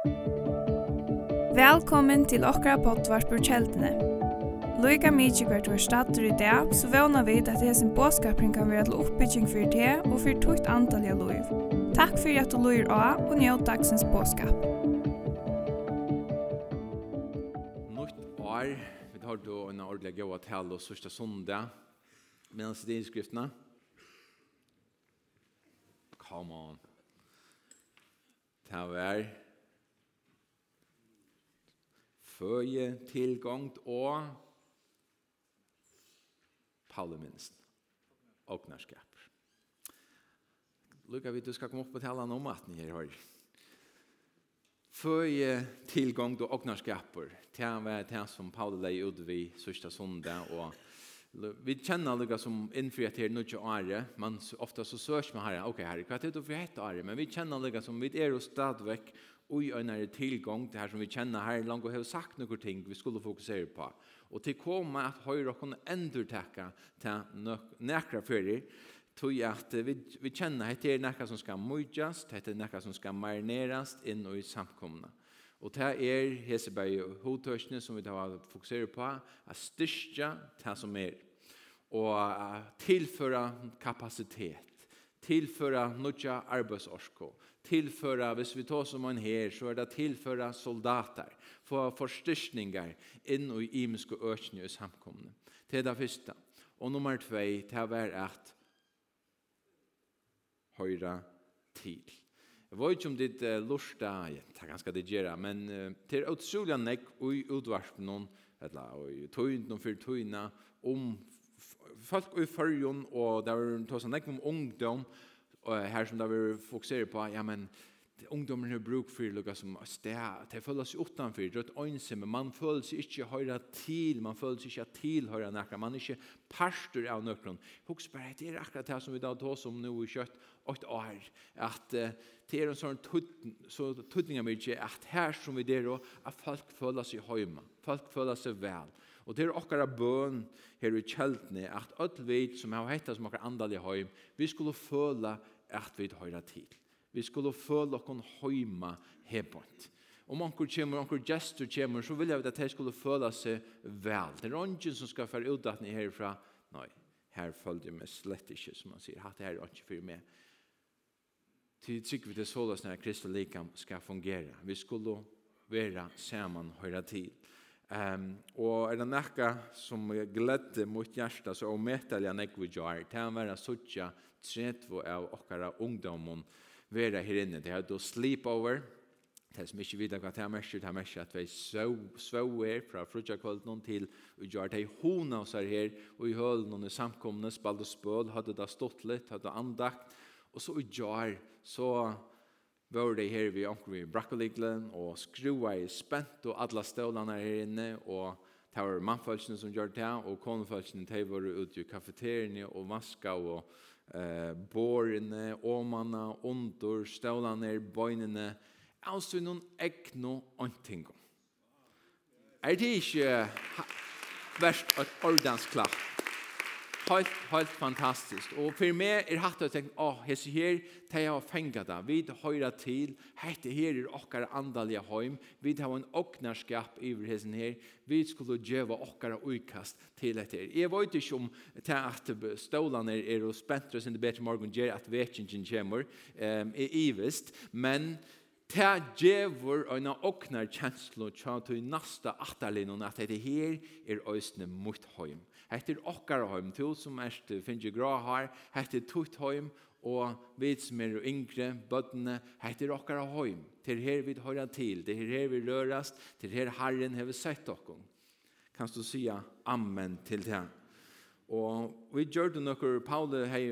Velkommen til okra pottvarpur kjeldene. Loika mykje hvert var stater i dag, så vana vi at hesen båskapring kan være til oppbygging for det og for tukt antall av loiv. Takk for at du loir av og njød dagsens båskap. Nytt år, vi tar då en ordentlig gøy at helle og sørste sondag, medan det er innskriftene. Come on. Ta vær føje, tilgångt og palleminsen. Ågnarskap. Lukka vi, du skal komme opp og tala om at ni her har. Føje, tilgångt og ågnarskaper. Det var til som Paule lei ut vi sørsta sondag og Vi kjenner lukka som innfrihet her nu åre, men ofta så sørs man herre, ok herre, hva er det du for hette åre? Men vi kjenner lukka som vi er jo stadvekk ui øynare tilgång til her som vi kjenner her langt og har sagt noen ting vi skulle fokusere på. Og til koma at høyre kunne endurtekka til nekra fyrir, tog at vi, vi kjenner at det er nekka som skal møyjast, det er nekka som skal marinerast inn og i samkomna. Og det er Heseberg og hodtørsene som vi tar fokusere på, at styrstja det som er, og tilføra kapasitet, tilføra nødja arbeidsorskål, tillföra, hvis vi tar som en her, så är det tillföra soldater, få förstyrkningar in i imiska økene i samkomne. Det er det första. Och nummer två, det är at höra till. Jeg vet ikke om det er lurt, jeg tar ganske det gjøre, men det er utrolig nek i utvarspen noen, eller i tøyne, noen for tøyne, om folk i førjen, og det er tøyne nek om ungdom, og her som det vi fokuserer på, ja, men ungdommen har bruk for lukka som sted, de føler seg utenfor, det er et øynsomme, man føler seg ikke høyre til, man føler seg ikke tilhøyre nekker, man er ikke pastor av nøkron. Hoks bare, det er akkurat det som vi da tar som nå i kjøtt, åt år, at uh, det er en sånn tøtning av mye, at her som vi der, at folk føler seg høyma, folk føler seg vel, Og det er okkara bøn her i kjeldene at alt vi som har hettet som okkar i heim, vi skulle føle at vi høyra til. Vi skulle føle okkon høyma hebont. Om onkur kommer, onkur gestur kommer, så vil jeg at de skulle føle seg vel. Det er ongen som skal fære utdatning herfra. Nei, her følger jeg meg slett ikke, som man sier. Hatt her er ongen for meg. Til trygg vi til såles når Kristi likam skal fungere. Vi skulle være saman høyra til. Um, og er det nekka som gledde mot hjärsta så om metalja nekvi jar tan vara suttja tretvo av okkara ungdomon vera her inne det er då sleep over det som ikke vidar hva det er märker det er märker at vi så fra frutja kvöld noen til vi gör det hona oss her her, og i hölnen i samkomne spald og spøl, hadde det stått litt, hadde andakt. Og så jar så var det her vi omkring vi brakkoliglen og skrua i spent, og alle stålene her inne, og det var mannfølsene som gjør det, og konefølsene, de var ute i kafeteriene, og maska og eh, bårene, åmene, under, stålene, bøynene, altså noen ekno ånting. Er det ikke verst et ordensklapp? helt, helt fantastisk. Og for meg er hatt å tenke, åh, oh, hese her, det jeg har fengt det. Vi høyre til, hette her er okkar andalige heim. Vi har en åknerskap i hese her. Vi skulle gjøre okkar utkast til dette. Jeg vet ikke om det at stålene er og spent oss in the better morgen gjør at vekingen kommer, um, er ivest. men ta djevor og na oknar kjenslo tja til nasta atterlinjen at det her er òsne mot høym. Hette er okkar heim, to som erst finnje grå har, hette er tutt heim, og vi som er yngre, bøttene, hette er okkar heim. Til her vi høyra til, til her vi rørast, til her Herren hever sett okkar. Kan du sia Amen til det. Og vi gjør det noe, Paule hei,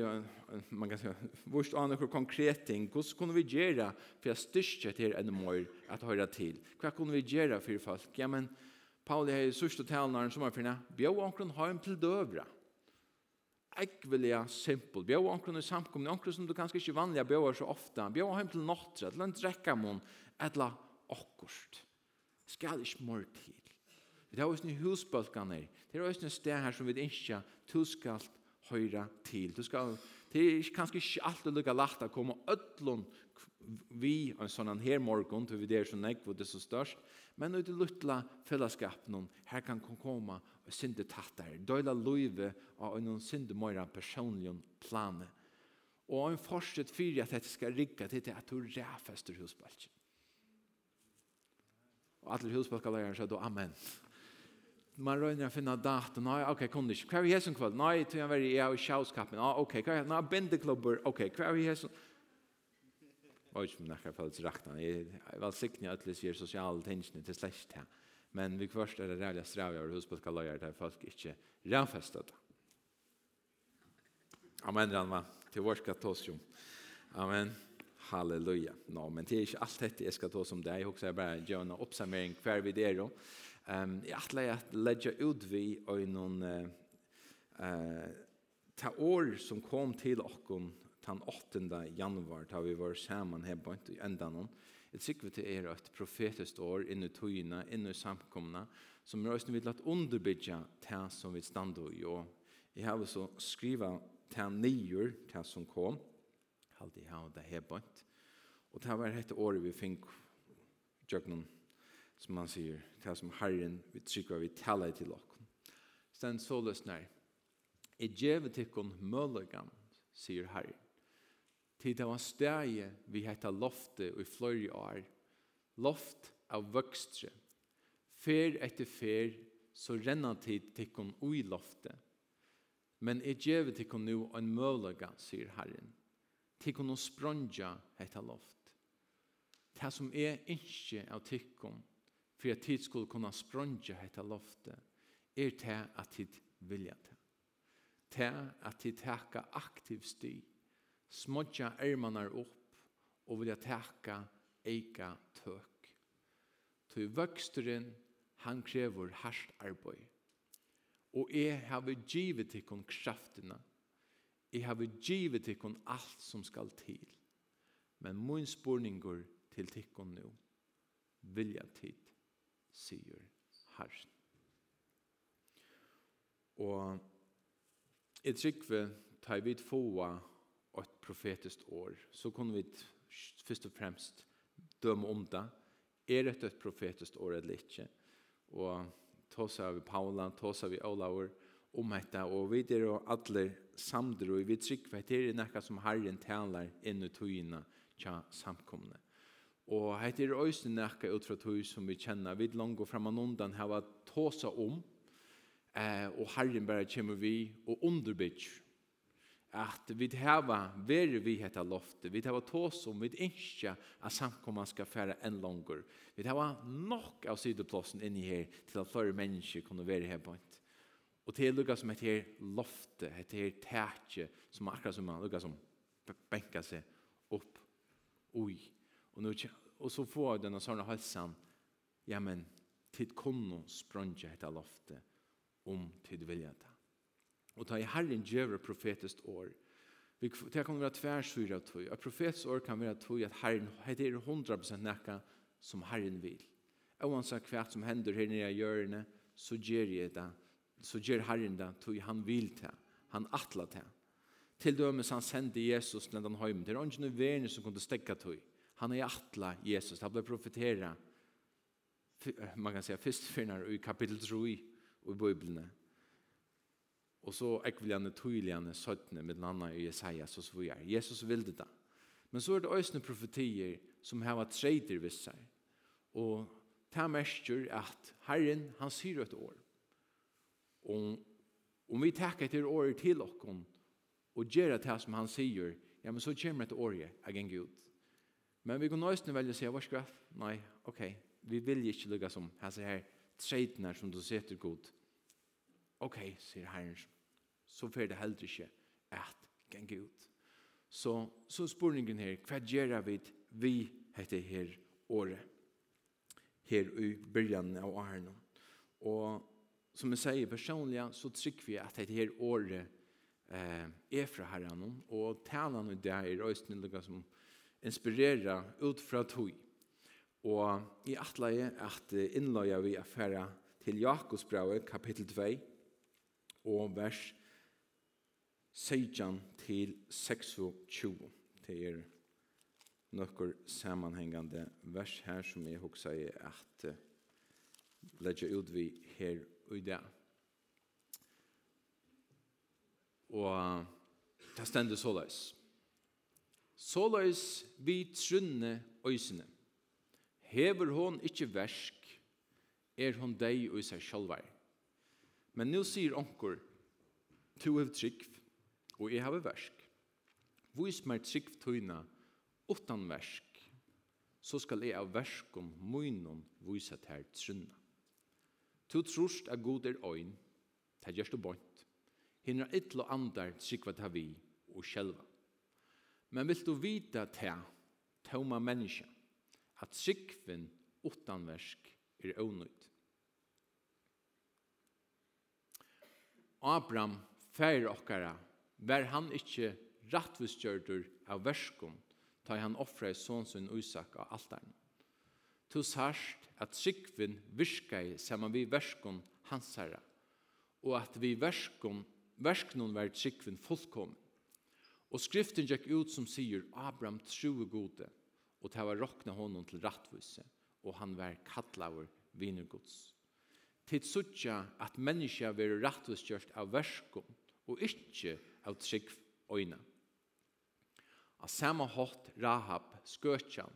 man kan si, vurs av noe konkret ting, hvordan kunne vi gjøre for å styrke til en mer at høyre til? Hva kunne vi gjøre for folk? Ja, men Pauli hei sørste talnaren som er finne, bjau omkron heim til døvra. Ekvelia vil jeg simpel, bjau omkron i samkomne, omkron som du kanskje ikke vanlig bjåar så ofta, bjau heim til nottra, til en drekkamon, etla okkurst. Skal ikke mor til. Det er oss ni det er oss ni sted her som vi ikke, du skal høyra til. Du skal, det er kanskje ikke alltid lukka lagt å komme ødlån vi en sånn her morgon, til vi der som nek, hvor det er så størst, men ut i luttla fellesskapen, her kan kom komme og synde tattar, døyla løyve og en synde møyra personlig plane. Og en fortsett fyrir at dette skal rigga til at du ræfester husbalken. Og alle husbalkalegaren sier då, amen. Man røyner å finne datum. Nei, ok, kom ikke. Hva er vi hesson kvall? Nei, tog jeg være i sjauskapen. Ah, ok, hva er vi? Nei, bindeklubber. Ok, hva er vi hesen? var ikke noen følelse rakta. Jeg var sikkert at det er sosiale tingene til slett her. Men vi kvørst er det rævlig strav over hos på der folk ikke rævfestet det. Amen, Ranva. Til vår skal ta oss jo. Amen. Halleluja. Nå, men det er ikke alt dette jeg skal ta som det. Jeg husker bare gjør en oppsummering hver vi der. Um, jeg atler at ledger ut vi og noen uh, uh, ta år som kom til okken den 8. januar, da vi var sammen her på enda noen. Jeg sikker til er et profetisk år inn i togene, inn i samkomne, som er også vil at underbygge det som vi stande i. Og jeg har også skrivet til nyer, til som kom, halde jeg har det her på Og det var et år vi fikk jøkken, som man sier, det som Herren vi trykker vi taler til dere. Sten så løsner, jeg gjør til dere mulighet, sier Herren til det var stegi vi hetta loftet i fløyre år, loft av vøkstre. Fer etter fer, så renner tid tikkun ui loftet. Men jeg til tikkun nu en mølaga, sier Herren. Tikkun og spronja hetta loft. Det som er ikke av tikkum, for at tid skulle kunne spronja hetta loftet, er det at tid vilja det. Det at tid teka aktiv stig smodja ermanar upp og vilja teka eika tøk. Ty vøksteren, han krever harst arbeid. Og jeg har givet tikkun kraftina. Jeg har givet tikkun alt som skal til. Men mun spurningur til tikkun nu. Vilja tid, sier Herren. Og jeg trykker vi tar vidt få profetiskt år så kunne vi først og fremst døme om det. Er det et profetiskt år eller ikke? Og tås av Paula, tås av Olaur om dette, og vi er jo alle samder, og vi trykker at det er noe som Herren taler inn i togene til samkomne. Og det er også noe ut fra tog som vi kjenner. Vi langer frem og undan har vært tåsa om, eh, og Herren bare kommer vi og underbygger at vi hava veri vi hetta loftet, vi hava tås om, vi innskja at samkomman skal færa enn langer. Vi hava nok av sidoplåsen inni her til at flere mennesker kunne veri her bant. Og til lukka som hette her lofte, hette her tætje, som akkurat som man lukka som benka seg opp. Oi. Og, nu, og så får denne sånne halsan, ja men, tid kunne spronja hetta lofte om tid vilja det. Og ta i Herren gjøre profetiskt år. Vi det kan være tvärsyra av tog. Et profets år kan være tog at Herren heter 100% nekka som Herren vil. Og han sa kvart som hender her nere i hjørnet, så gjør jeg det. Så gjør Herren det tog han vil til. Han atla til. Til dømes han sendte Jesus till den hem. Det er ikke noe värn som kunne stekke tog. Han er atla Jesus. Han ble profetera. Man kan säga først finner i kapittel 3 i Bibeln. Og så ekveljane, tøyligjane, søttene, med landa i Jesajas og så videre. Jesus vil det. Men så er det øsne profetier som heva treider ved seg. Og det merker at Herren, han sier et år. Og om vi takker etter året til okken, og gjør det som han sier, ja, men så kommer et året, jeg gikk Gud. Men vi kan nøysene velge å si, hva skal jeg? Nei, ok, vi vil ikke lukke som hans her treidene som du setter godt ok, sier herren, så får det heller ikke at genge ut. Så, så spurningen her, hva gjør vi vi heter her året? Her i begynnelsen av åren. Og som jeg sier personlig, så trykker vi at dette her året eh, er fra herren, og talene i det er også noe som inspirerer ut fra tog. Og i atleie at innløyer vi affæra til Jakobsbrauet, kapittel 2, og vers 16 til 26. Det er nokkur samanhengande vers her som jeg hugsa i at uh, leggja ut vi her i dag. Og uh, det stender såleis. Såleis vi trunne øysene. Hever hon ikkje versk, er hon deg og seg sjálvar. Men nu sier onkur, tu hev trygg, og jeg hev versk. Vis meg trygg tøyna, utan versk, så skal jeg av verskom munnen vise til trunna. Tu trust at god er øyn, det gjerst og bort. Hinner ytlo andar trygg ta vi og sjelva. Men vil du vita ta, tåma menneska, at trykven utan versk er øvnøyt. Abraham fær okkara, var han ikkje rattvistgjørdur av verskum, ta han offra i sonsun Isak av altaren. Tu sarst at sikvin virskai saman vi verskun hansara, og at vi verskun, versknun var sikvin fullkom. Og skriften gikk ut som sier Abraham true gode, og ta var rokna honom til rattvise, og han var kattlaver vinergods til suttja at menneska veri rettvistgjørt av verskom og ikkje av trygg øyna. Av samme hatt Rahab skøtjan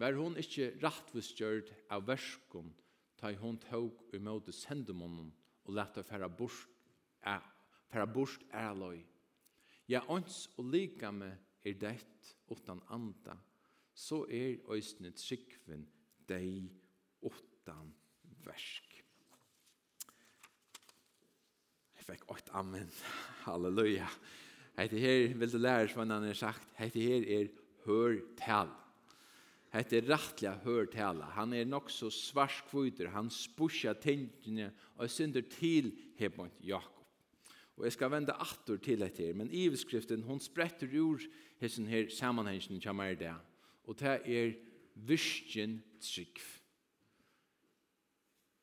var hon ikkje rettvistgjørt av verskom ta hon tåg måte sendemånen og lette færa bort er, færa bort ærløy. Ja, ånds og likame er dett utan anda, så er òsne tryggven deg utan versk. Jeg fikk åkt amen. Halleluja. Hette her, vil du lære som han har sagt, hette her er hørtal. Hette er rettelig hørtala. Han er nok så svarskvøyder. Han spusja tingene og synder til Hebont Jakob. Og jeg skal vende atter til dette her, men iveskriften, hon spretter ur hessen her sammenhengen som er det. Og det er virkjen trygg.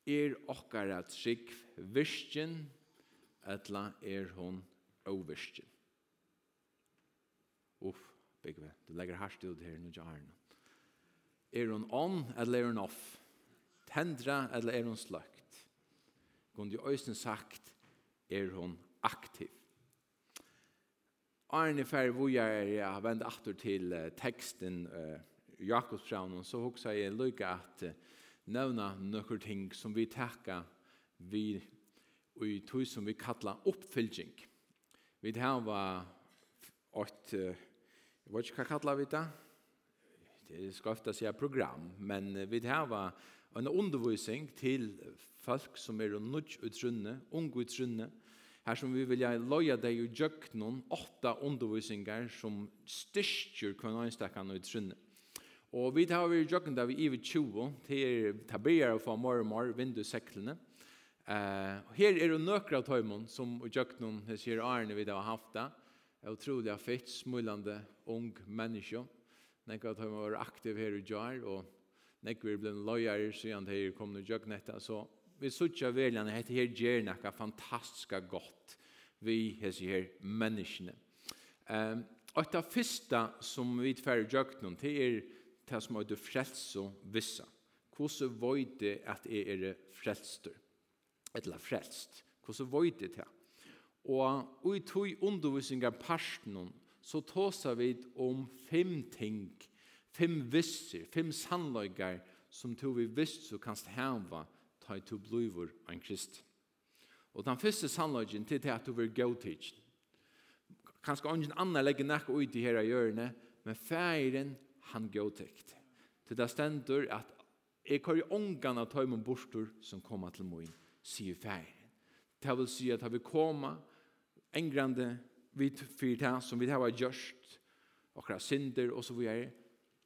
Er okkara trygg virkjen trygg etla er hon overstjen. Uff, Bigve, du legger hardt ut her nu jarna. Er hon on, eller er hon off? Tendra, eller er hon sløkt? Gundi òsne sagt, er hon aktiv. Arne færre vujar er jeg har vendt atter til uh, teksten uh, Jakobsbraunen, så hoksa jeg lykke at uh, nevna nøkker ting som vi takka vi i tog som vi kallar oppfylging. Vi har var ett, jag vet inte vad kallar vi det? Det ska ofta säga program, men vi har var en undervisning till folk som är nudge utrunne, unge utrunne, Her som vi vilja loja deg i djøknon, åtta undervisningar som styrker kvann anstakkan og utrunne. Og vi tar vi i djøknon der vi iver 20, til taberar og få mormor, vindu seklene, Eh, her er det nøkker av tøymon som i jøknon her sier Arne vi har haft det. Er utrolig fitt, ung menneske. Nekka av tøymon var aktiv her i jar, og nekka vi ble løyere siden her kom nu jøkn. Så vi sutja veljan, hette her gjer nekka fantastiska godt vi hese her menneskene. Eh, og det første som vi tver i jøknon, det er det som er det frelse og vissa. Hvordan vøyde at jeg er frelster? eller frelst. Hvordan vøyde det her? Og i tog undervisningar parsten så tåsa vi om fem ting, fem visser, fem sannløyger som tog vi visst så kanst heva ta i to blivur en krist. Og den første sannløygen til det at du vil gå til. Kanskje ingen annan legger nekk ut i her hjørne, men feiren han gå til. Til det ständer at jeg har jo ångan i min bortur som kommer til moin sier færen. Det vil si at vi kommer engrande vid fyrta som vi har gjørst, okra synder og så videre,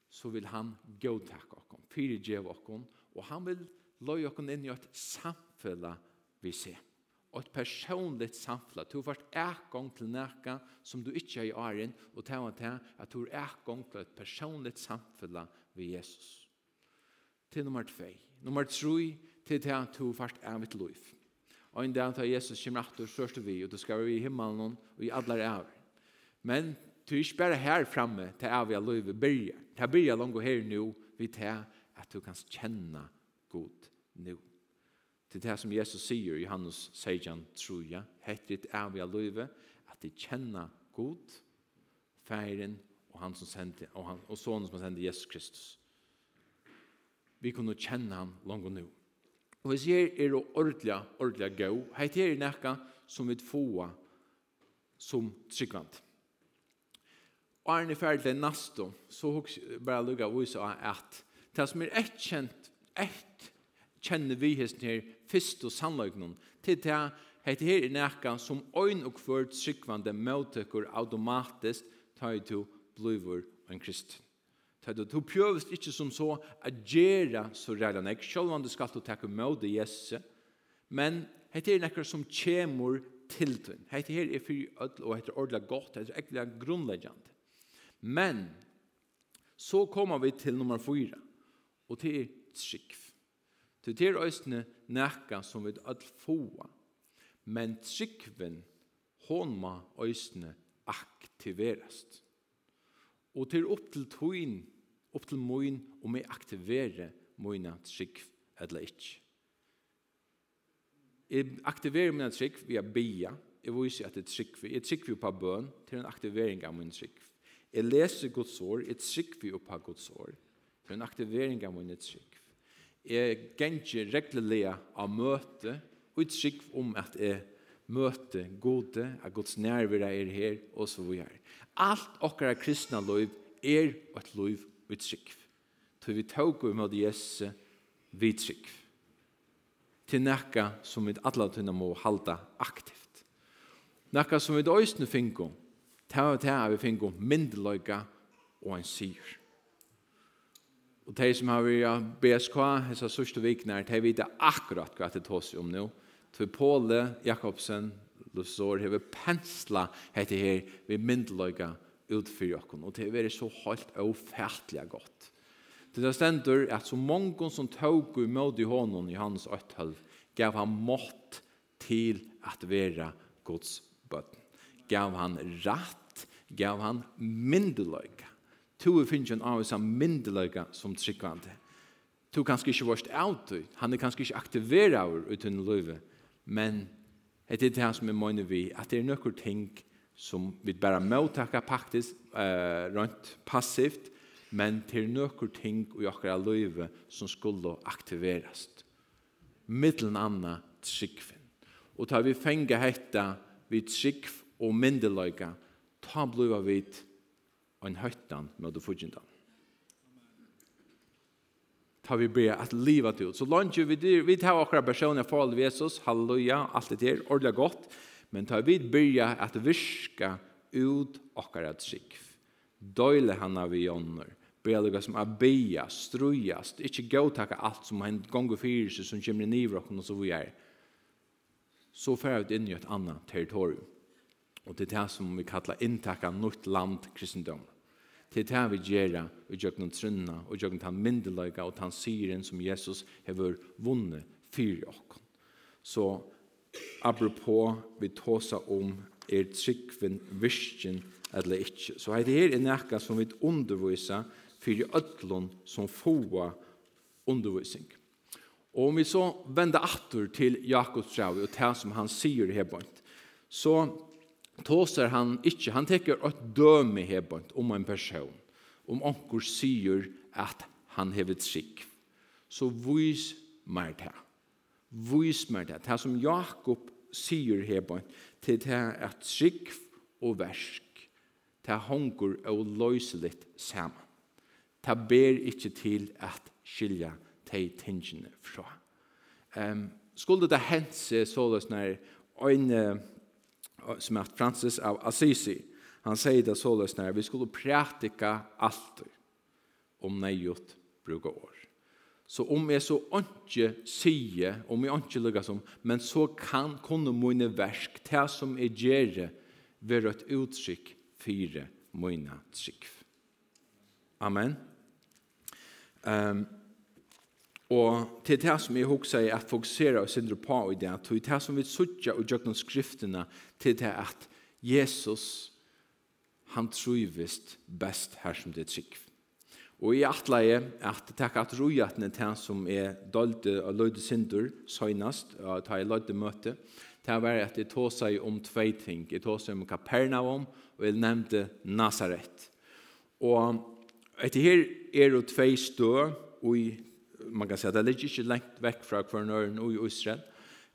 så vil han godtakke okkon, fyrirgjev okkon, og han vil løy okkon inn i et samfella vi ser. Og et personligt samfella. Du har vært ekong til nækka som du ikke er i åren, og ta og til at du er ekong til et personligt samfella vi Jesus. Til nummer 2. Nummer 3 til det at du først er mitt liv. Og en dag tar Jesus kommer etter største vi, og du skal være i himmelen og i alle av. Men du er ikke bare her framme til av jeg av livet byrja. Det byrja langt her nå, vi tar at du kan kjenne god nå. Til det som Jesus sier i Johannes 16, tror jeg, heter det av jeg av at de kjenner god, feiren og han som sendte, og, han, og sonen som sendte Jesus Kristus. Vi kunne kjenne han langt nå. Og hvis jeg er ordelig, ordelig gøy, heit er nekka som vi få som tryggvant. Og er ni ferdig til nasto, så hos bare lukka vise at det som er ett kjent, ett kjenner vi hesten her fyrst og sannløgnen, til det heit her er nekka som øyn og kvart tryggvande møttekur automatisk tar i to blivur en kristen. Tøyde, du prøvest ikkje som så a gjerra så reile nek, selv om du skal du å takke med Jesus, men hette er nekkar som kjemur til tun. Hette her er fyrir ødel, og hette er ordelig godt, hette er ekkert grunnleggjant. Men, så kommer vi til nummer fyra, og det er trikv. Til det er òsne nekka som vi ødel få, men trikven hon ma òsne aktiverast. Og til opp til tøyn, opp til moin om jeg aktiverer moina trygg eller ikke. Jeg aktiverer mina trygg via bia. Jeg viser at jeg trygg. Jeg trygg vi på bøn til en aktivering av min trygg. Jeg leser Guds år. Jeg trygg vi på Guds år til en aktivering av min trygg. Jeg gjenger reglelea av møte og trygg om at jeg møte gode, at Guds nærvira er her og så er. Alt okkara kristna loiv er et loiv vi trygg. Så vi tåg om at Jesus vi trygg. Til nekka som vi alle tunna må halda aktivt. Nekka som vi døysne finko, tæva tæva vi finko myndeløyga og en syr. Og de som har vært BSK, hessa sørste vikene, de vet akkurat hva det tås om nå. Til Påle Jakobsen, Lusor, har vi pensla hette her, vi myndeløyga og ut för oss och det är så helt ofärtliga gott. Det där ständer att så många som tog i mod i honom i hans ötthöll gav han mått till att vara Guds bötten. Gav han rätt, gav han myndelöjka. Tove finns en av oss myndelöjka som tryggvande. Tu kanskje ikke varst out, han er kanskje ikke aktivera ur uten løyve, men det er det som jeg mener vi, at det er nøkker ting som som vi bara mottakar faktisk eh runt passivt men till noen ting i akkurat kan som skulle aktiveres. Middelen anna tsikven. Og tar vi fänga hetta vi tsikv og myndeløyga, ta blod av vidt en høytan med och fudgendan. Tar vi be att leva till. Så långt vi det vi tar våra personer för Jesus. Halleluja. Allt det är ordentligt gott. Men tar vi byrja at viska ut okkara trygg. Døyle hanna vi ånder. Byrja lukka som a bia, strujast, ikkje gautakka alt som hend gongu fyrir seg som kymri nivrokken og så vi er. Så fyrir vi inn i et anna territorium. Og det er det som vi kallar inntakka nytt land kristendom. Det er det vi gjerra i jøkken trunna og jøkken tan myndeløyga og tan syren som Jesus hever vunne fyrir okken. Så apropos vi tåsa om er tryggven virkjen eller ikke. Så heit her er nekka som vi undervisa fyrir ötlun som foa undervisning. Og om vi så vender attur til Jakobs Travi og det som han sier her bort, så tåser han ikke, han teker et døme her bort om en person, om onkur sier at han hevet trygg. Så vis mer til vis meg det. Det som Jakob sier hebon til det at skikk og versk det hongur og løyseligt sammen. Det ber ikke til at skilja de tingene fra. Um, skulle det hent seg såles når en som er Francis av Assisi han sier det såles når vi skulle prætika alt om nøyot bruka år. Så om jeg så ikke sier, om jeg ikke lukker som, men så kan kunne mine versk, det som jeg gjør, være et uttrykk for mine trykk. Amen. Um, og til det som jeg også sier at fokusere og synder på i det, til det som vi sørger og gjør noen skriftene, til det at Jesus, han trivist best her som det er trygg. Og i atleie at takk at rujatne til som er dolde og løyde sindur søgnast, og ta i løyde møte, til å være at jeg tog seg om tvei ting. Jeg tog seg om Kapernaum, og jeg nevnte Nazaret. Og etter her er det tvei stå, og i, man kan si at det ligger ikke lengt vekk fra kvarnøren og i Israel.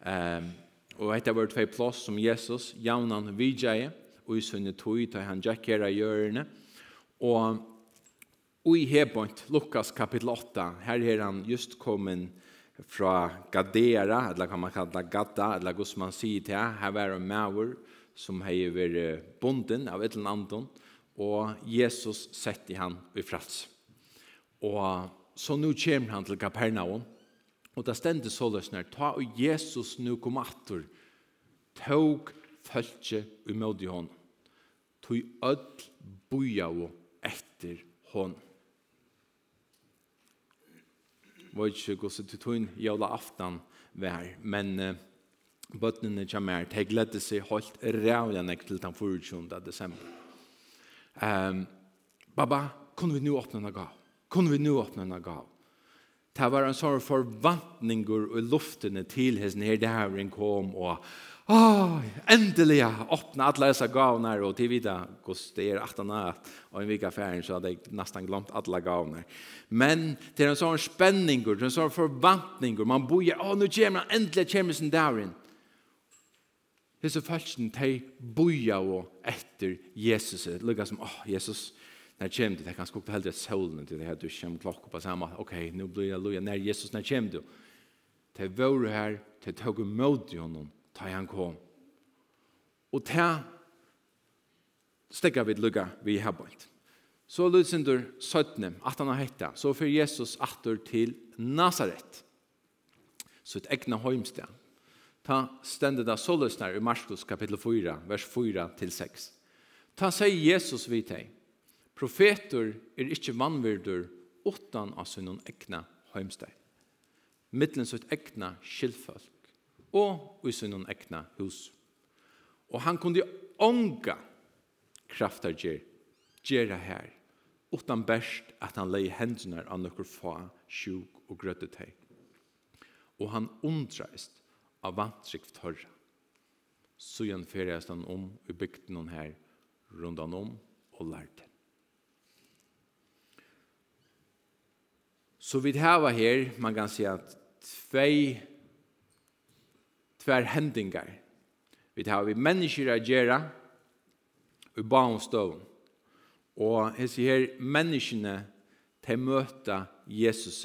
Um, og etter var tvei plass som Jesus, jaunan vidjeie, og i sønne tog, ta han jakkera i hjørne, og i Hebont, Lukas kapitel 8, her er han just kommet fra Gadera, eller kan man kalla Gadda, eller hos man sier til her, var en maur som hei vært bonden av et eller annet, og Jesus sett i han i frals. Og så nu kommer han til Kapernaum, og da stendte så løsner, ta og Jesus nu kom atter, tog følge i måte tog ødel boja og etter hånden vet ikke hvordan du tog inn jævla aftan vær, men uh, bøttene kommer her, de gledde seg holdt rævlig nek til den 24. desember. Um, Baba, kunne vi nå åpne noe gav? Kunne vi nå åpne noe gav? Det var en sånn forvantninger og luftene til hesten her, det her kom, og Åh, endelig åpna alla dessa gavnar och till vida kost det är att natt och en vecka färden så hade jag nästan glömt alla gavnar. Men det är en sån spänning och en sån förväntning och man bojer, åh nu kommer han äntligen kommer sin dagen. Det är så falskt att boja och efter Jesus. Det lukar som, åh Jesus, när kommer du? Det kan skokta hellre solen till det här du kommer klockan på samma. Okej, nu blir jag loja. När Jesus, när kommer du? Det var här, det tog emot honom ta han kom. Og ta stekka vid lugga vi har bort. Så lysindur 17, at han har hetta, så fyrir Jesus atur til Nazaret, så et egna heimsted. Ta stendet da såløsner i Marskos kapittel 4, vers 4-6. Ta seg Jesus vid teg. profeter er ikkje vannvirdur utan av sin egna heimsted. Mittlen sitt egna skilfølt og i sin egna hus. Og han kunde ånga kraftar gjer, gjerra her, utan best at han lei hendene av nokkur fa, sjuk og grøttet teg. Og han undreist av vantrikt hørra. Så igjen ferjast han om i bygden hon her, rundan om og lærte. Så vi hava her, man kan si at tvei tvær hendingar. Vi tar vi mennesker å gjøre i barnstånd. Og jeg sier her, menneskene til møte Jesus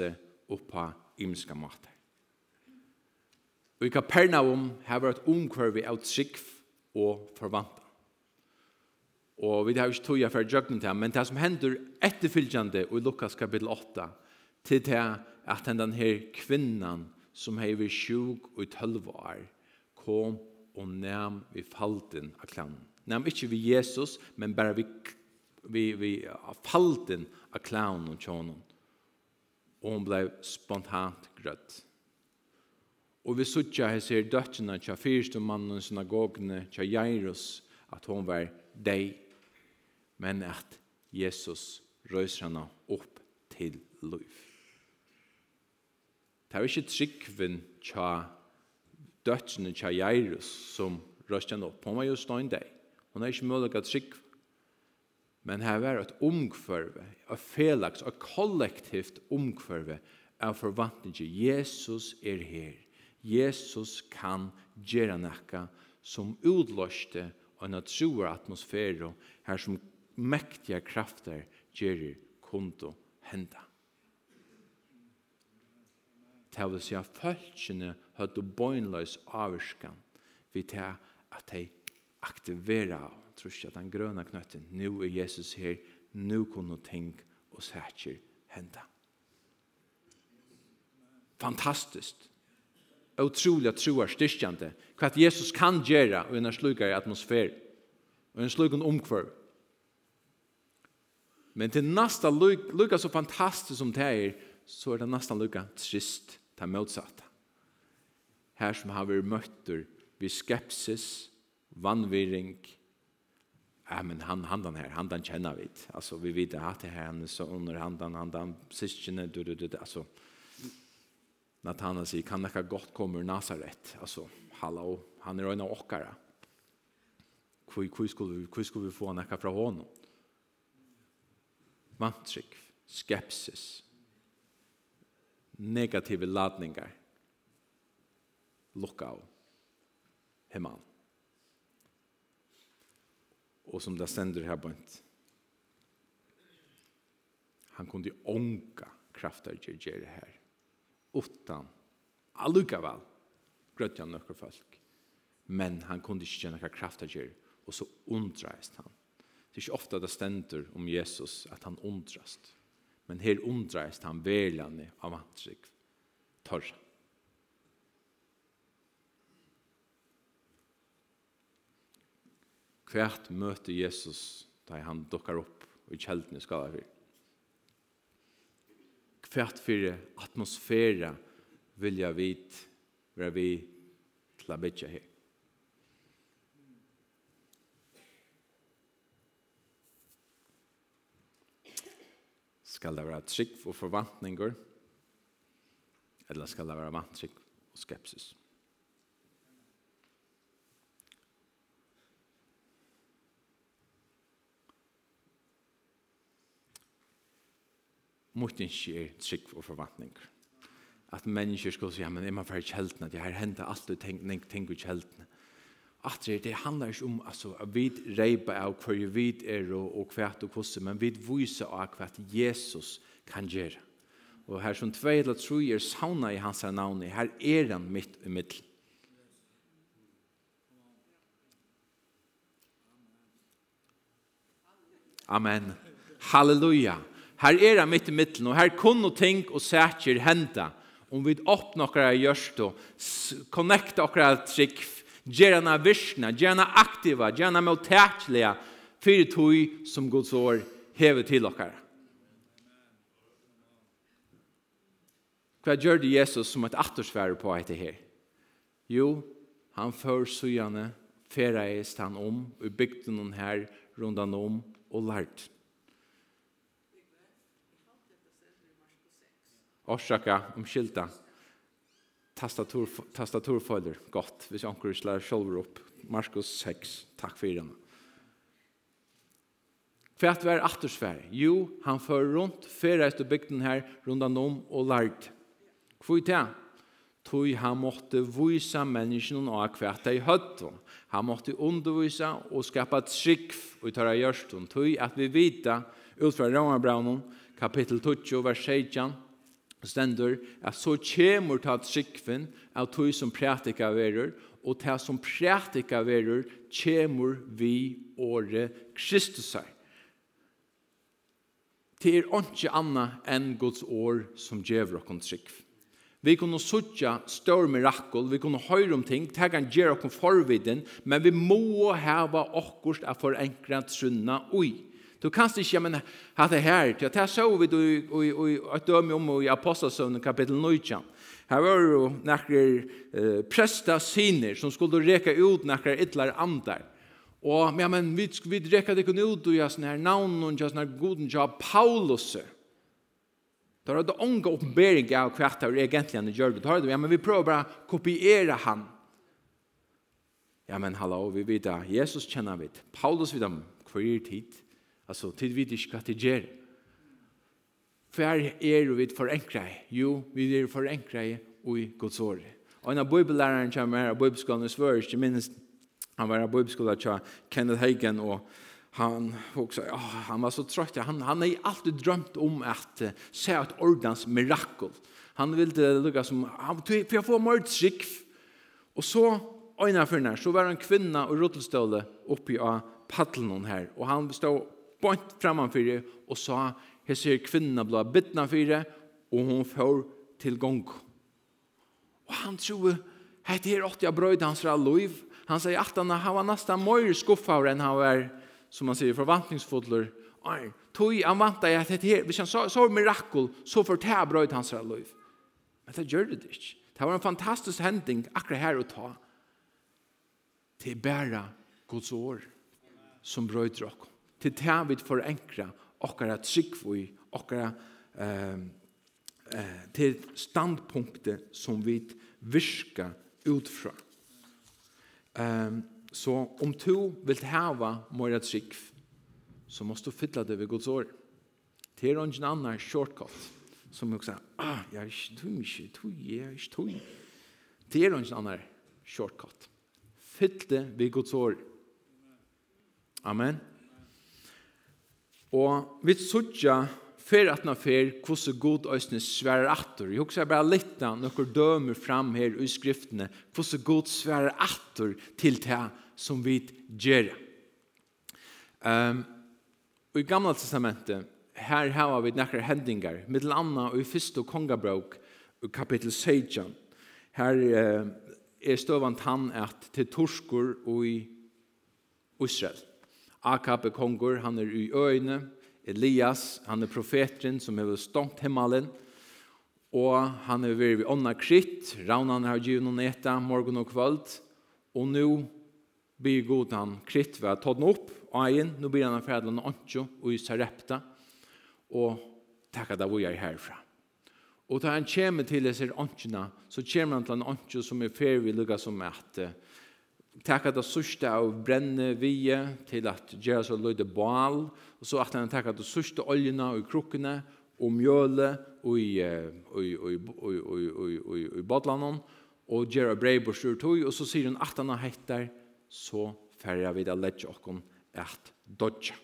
oppa imska mat. Og i Kapernaum har vært omkvarvi av trygg og forvanta. Og vi har ikke tog for jøkken til men det som hender etterfylgjande i Lukas kapittel 8, til det at denne kvinnan som hei vi sjuk og i tølv år, kom og nem vi falten av klanen. Nem ikkje vi Jesus, men bare vi, vi, vi falten av klanen og tjånen. Og hon blei spontant grøtt. Og vi suttja her ser døttjene tja fyrst og mannen synagogene tja Jairus at hon var deg, men at Jesus røyser henne opp til liv. Det er ikke tryggven tja dødsene tja Jairus som røst henne opp. Hun var jo ståndeg. Hun er ikke mulig å trygg. Men her var et omkvarve, et felaks, et kollektivt omkvarve av forvantninger. Jesus er her. Jesus kan gjøre noe som utløste en troer atmosfære her som mektige krafter gjør kunde hende det vil si at følgene hadde bøgnløs avvarskan vi til at de aktiverer tror ikke at den grønne knøtten nu er Jesus her, nu kunne ting og sætjer henda. Fantastiskt. Utrolig at troer styrkjande. Hva at Jesus kan gjøre og en slukar atmosfær og en slukar omkvar. Men til nasta lukka så fantastisk som det er, så er det nasta lukka trist det motsatte. Her som har vært møtter vi skepsis, vannviring, ja, men han, han den her, han den kjenner vi. Altså, vi vet at det her, han så under han den, han den, syskene, du, du, du, du, altså, Natana sier, kan dere godt komme ur Nazaret? Altså, hallo, han er en av åkere. Hvor, skulle, vi, hvor skulle vi få noe fra hånden? Vantrykk, skepsis, negative ladningar lukka av hemman. Og som det sender her bønt. Han kunde ånka krafter til gjøre her. Utan allukavel grøtt han nøkker folk. Men han kunde ikke gjøre noen krafter til og så undreist han. Det er ikke ofta det stender om Jesus at han undrast. Men her undreist han velande av vantrygg torra. Hvert møter Jesus da han dukkar opp i kjeldene skala fyr. Hvert fyrir atmosfæra vilja vit vera vi til a bytja her. Skal det være trygg og forvantninger? Eller skal det være vantrygg og skepsis? Mot ikke er trygg og forvantninger. At mennesker skulle si, ja, men jeg må være kjeltene, det her hender alltid ting, ting, ting i kjeldene at det handlar ikke om altså, at vi reipa av hver vi er og, og hvert og hvordan, men vi viser av hvert Jesus kan gjøre. Og her som tvei eller tro er sauna i hans navn, her er han mitt i mitt. Amen. Halleluja. Her er han mitt i middelen, og her kunne ting og sætjer henda. Om vi åpner okkara gjørst og connecta okkara trikv, Gjerna gjør gjerna aktiva, gjør gjerna mottækliga, fyrir tog som Guds år hever til dere. Hva gjør det Jesus som et attersfære på etter her? Jo, han før sujane, ferreist han om, og bygde noen her rundt han om, og lært. Orsaka, omkylta. Orsaka, tastatur, tastaturfolder gott hvis anker slår shoulder upp Markus 6, takk for henne. For var vi er jo, han för runt fører etter bygden her, rundan om og lærd. kvita Tui det? Han måtte vise menneskene og hva de hødde. Han måtte undervisa og skapa trygg og ta av Tui at vi vita, ut fra Romerbraunen, kapittel 20, vers 16, stendur at så kjemur ta tryggven av tog som prætika verur, og ta som prætika verur kjemur vi åre Kristusar. Det er ikke anna enn Guds år som gjør okkur trygg. Vi kunne suttja større mirakel, vi kunne høre om ting, det kan gjøre okkur forviden, men vi må hava okkurst av forenkret trunna ui. Du kanst ikke, men ha det her, til at her så vi du i et døme om i Apostelsøvnen kapittel 19. Her var jo nekker eh, presta siner som skulle reka ut nekker ytler andar. Og ja, men vi, vi reka det kunne ut og ja, sånne her navn og ja, sånne her goden ja, Paulus. Da var det unge oppenbering av hva det var egentlig han gjør det. Da var det, ja, men vi prøver bare å kopiere han. Ja, men hallo, vi vet da, Jesus kjenner vi, Paulus vet om hver tid. Alltså, tid vid inte vad det gör. För er vi förenkra i? Jo, vi är förenkra i och i Guds år. Och en av bibelläraren kommer här, bibelskolan i Sverige, inte minst han var bibelskolan till Kenneth Hagen och han också ja han var så trött han han har alltid drömt om att uh, se ett ordens mirakel. Han ville lukka som han för jag får mördsik. Och så ena för när så var en kvinna och rottelståle uppe i paddeln hon här och han stod bort framanfyrir og sa hese kvinna blå bittna fyre og hon får til gong. Og han tror hette her åtti av hans ra. Han sier at han var nesten møyr skuffar enn han var som man sier forvantningsfodler. Ai, tog han vant at det her, hvis han så, så mirakel, så får ta brøyd hans ra loiv. Men det gjør det ikke. Det var en fantastisk hending akkurat her å ta. Det er Guds år som brøyder dere til det vi forenkra okkara tryggvui, okkara eh, eh, til standpunktet som vi virka utfra. Um, så om du vil hava mora trygg, så måst du fylla det ved Guds år. Det er ingen annan shortcut som jag säger, ah, jeg er ikke tog, tog, jeg er ikke tog. Det er ingen annan shortcut. Fyll det ved Guds år. Amen. Amen. Og vi suttja fer atna fer kvosse god øsne sverar atter. Jeg husker bare litt da noen dømer fram her i skriftene kvosse god sverar atter til det som vi gjør. Um, og i gamla testamentet her har vi nekker hendingar mittel anna og i første kongabrok kapitel 16 her uh, er støvant han at til torskur og i Israel. Akab er konger, han er i øyne. Elias, han er profeteren som har stått himmelen. Og han er ved vi ånda kritt, raunan har givet noen eta, morgen og kvöld. Og nå blir god han kritt ved å ta den opp, og egen, nå blir han fredelen antjo og i sarepta. Og takk at vi er herfra. Og da han kommer til disse antjene, så kommer han til en antjo som er ferdig lukket som at taka det sørste av brenne vie til at gjøre så løyde bal, og så at han taka det sørste oljene og krukkene, og mjøle og i badlanen, og gjøre breibor styrt tog, og så sier han at han har hettar, så færre vi det lett okken at dodja.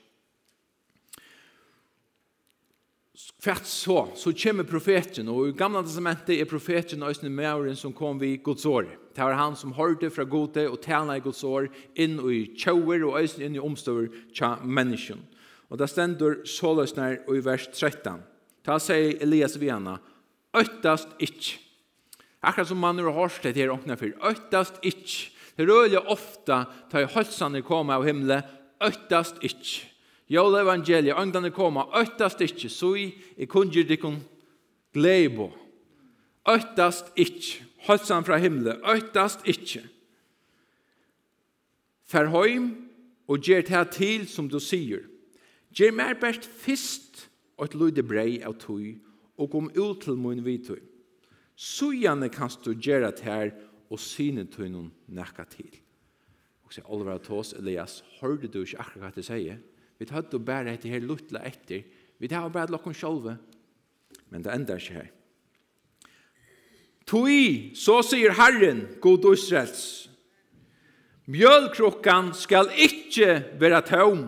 Kvart så, så kommer profeten, og i gamla testamentet er profeten Øystein Mauren som kom vid Guds år. Det var han som hørte fra gode og tala i Guds år inn i tjauer og Øystein inn i omstøver tja menneskjen. Og det stender så løsner i vers 13. Ta seg Elias Viana, henne, «Øttast ikk». Akkurat som man har hørt det her åkne for, «Øttast ikk». Det rører ofta, ta i halsene kommer av himmelen, «Øttast ikk». Jól evangeliet, øgnene koma, øttast ikkje, sui, i kundir dikon gleibo. Øttast ikkje, høytsan fra himle, øttast ikkje. heim og gjer det til som du sier. Gjer mer best fyrst og et lyde brei av tøy og kom ut til mun vitøy. Sujane kan du gjøre det her og syne tøy noen nekka til. Og sier Oliver Tås, Elias, hørte du ikke akkurat hva det sier? Vi tar det bare etter her luttla etter. Vi hadde å bære lokken sjolve. Men det ender ikke her. Toi, så sier Herren, god Israels, mjølkrukkan skal ikke være tøm,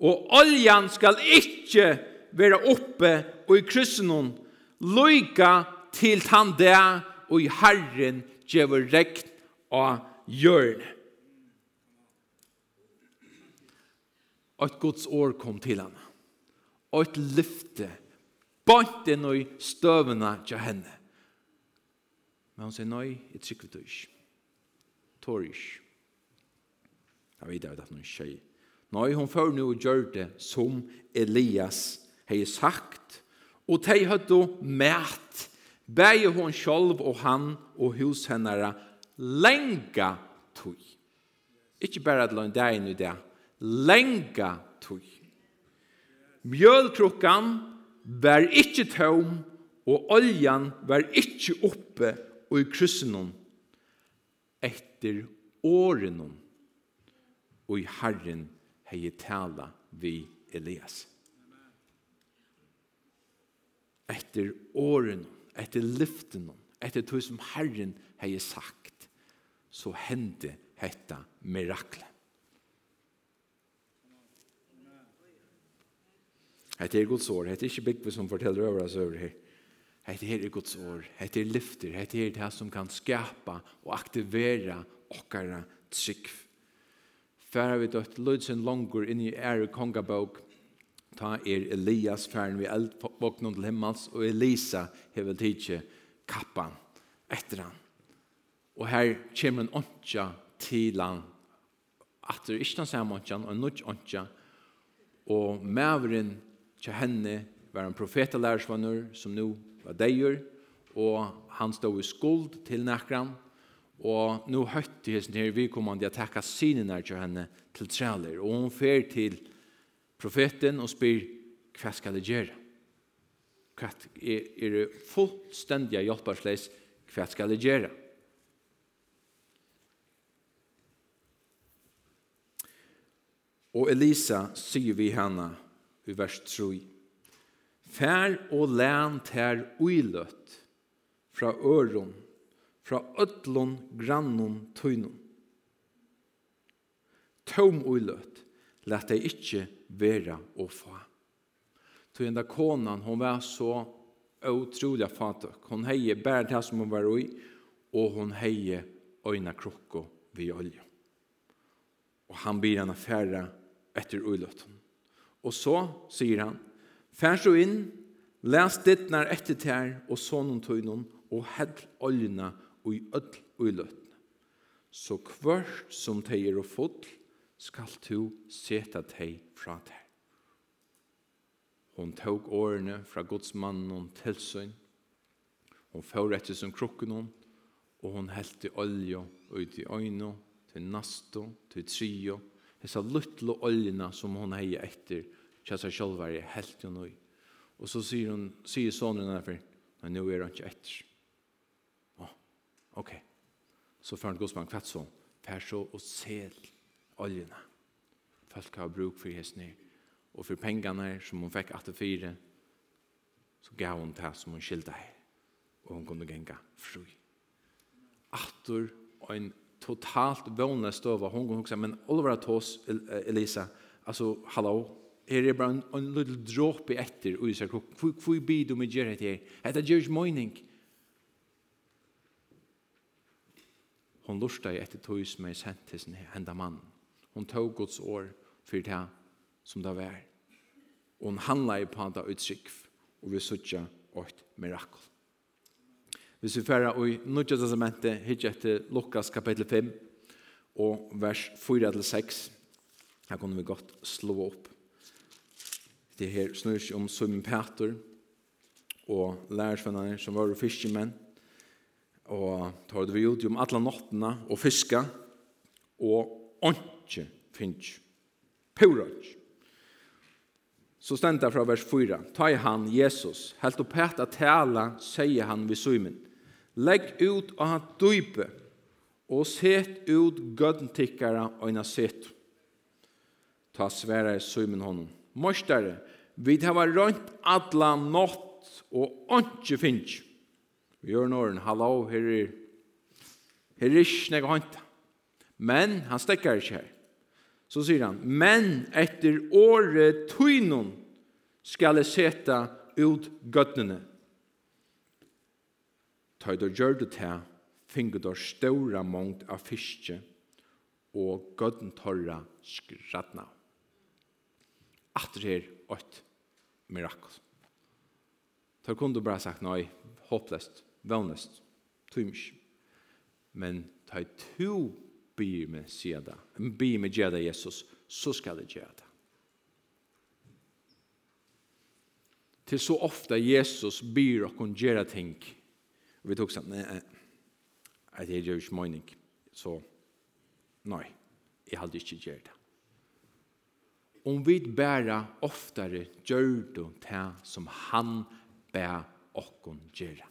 og oljan skal ikke være oppe og i kryssenen, loika til han det, og i Herren gjør regn av hjørnet. Og et Guds år kom til henne. Og et lyfte. Bant inn i støvene til henne. Men hun sier, nei, jeg trykker det ikke. Tår ikke. Jeg vet ikke at hun sier. Nei, hun får nå gjøre det som Elias har sagt. Og de har då mætt. Begge hun selv og han og hos henne lenge tog. Ikke bare at lønne deg inn i det, lenga tog. Mjøltrukkan var ikkje tøm, og oljan var ikkje oppe og i kryssenon etter årenon og i Herren hei tala vi Elias. Etter årenon, etter lyftenon, etter tog som Herren hei sagt, så hende hetta miraklet. Hette er Guds år. Hette er ikke bygve som forteller over oss over her. Hette er Guds år. Hette er lyfter. Hette er det som kan skapa og aktivera okkara trygg. Færa vi døtt lødsen langer inn i ære kongabog. Ta er Elias færen vi eldvåknen til himmels, og Elisa hever tidsi kappan etter han. Og her kommer en åndsja til han. At det er ikke den samme åndsja, og en nødt åndsja. Og maveren til henne var en profetalærersvanner som nu var deier, og han stod i skuld til nekran, og nu høytte hesten her vidkommende at takka synene til henne til træler, og hun fer til profeten og spyr, hva skal det gjøre? Hva er, er det fullstendig hjelparsleis, hva skal det gjøre? Og Elisa sier vi henne, i vers 3. Fær og län tær uiløtt fra øron, fra ötlon grannon tøynon. Tøm uiløtt, lät deg ikkje vera og få. Tøy enda konan, hon var så utrolig fatøk. Hon heie bært her som hon var ui, og hon heie øyna krokko vi olje. Og han blir henne færre etter uiløtten. Og så sier han, Færs du inn, les ditt nær etter tær og sånn tøynen, og hedd oljene og i ødel og i løtene. Så kvørst som teier og fotl, skal du seta teg fra tær. Hon tog årene fra godsmannen og søgn. Hon får etter som krukken hon, og hon heldt i olje ut i øyne, til nasto, til trio, hessa lutlo oljena som hon heja etter kjassa sjálvari helt jo ui. Og så sier hon, sier sonen derfor, nei, nu er han ikke etter. Å, oh, ok. Så får han godsmann kvart sånn, fær så og sel oljena. Folk har bruk for hessene, og for pengene som hon fikk 84, fire, så gav hon det som hon skilta her, og hon kunne genga fru. Ator og en totalt vånliga stöva. Hon går också, men Oliver Tos, Elisa, alltså hallo, är det bara en, en liten droppe efter och så kropp. Hur hur blir du med Jerry här? Hetta Jerry's morning. Hon lustar ju efter tog som är sent till sin hända man. Hon tog Guds år för det som det var. Och hon handlar ju på andra utsikv och vi suttjar åt mirakel. Hvis vi færa i Nudja testamentet, hitje etter Lukas kapittel 5 og vers 4-6. Her kunne vi godt slå opp. Det her snur seg om Simon Peter og lærersvennerne som var fiskemenn og tar det vi ut om alle nottene og fiska og åndsje finnes. Purage. Så stendte fra vers 4. Ta i han, Jesus, helt opp hært at tala, sier han ved Simon. Legg ut av han dype, og set ut gødntikkara øyna set. Ta sværa i søymen honom. Mostare, vid hava rønt adla nått, og åndsje finns. Vi gjør nåren, hallo, her er, her er snegg håndta. Men, han stekkar ikke her. Så sier han, men etter året tøynun skal jeg seta ut gødnene. Ta i da gjør det til, finner da ståra mångt av fiske og gødden torra skradna. Atter her, ått mirakel. Ta kunne du bare sagt, nei, håpløst, vannest, tøymsk. Men ta to byr med sida, en byr med gjeda Jesus, så skal det gjeda. Til så ofta Jesus byr okkon gjøre ting, Og vi tok sånn, nei, nei, det er jo ikke mening. Så, nei, jeg hadde ikke gjør det. Om vi bæra oftare gjør det til som han bæra okkon gjør.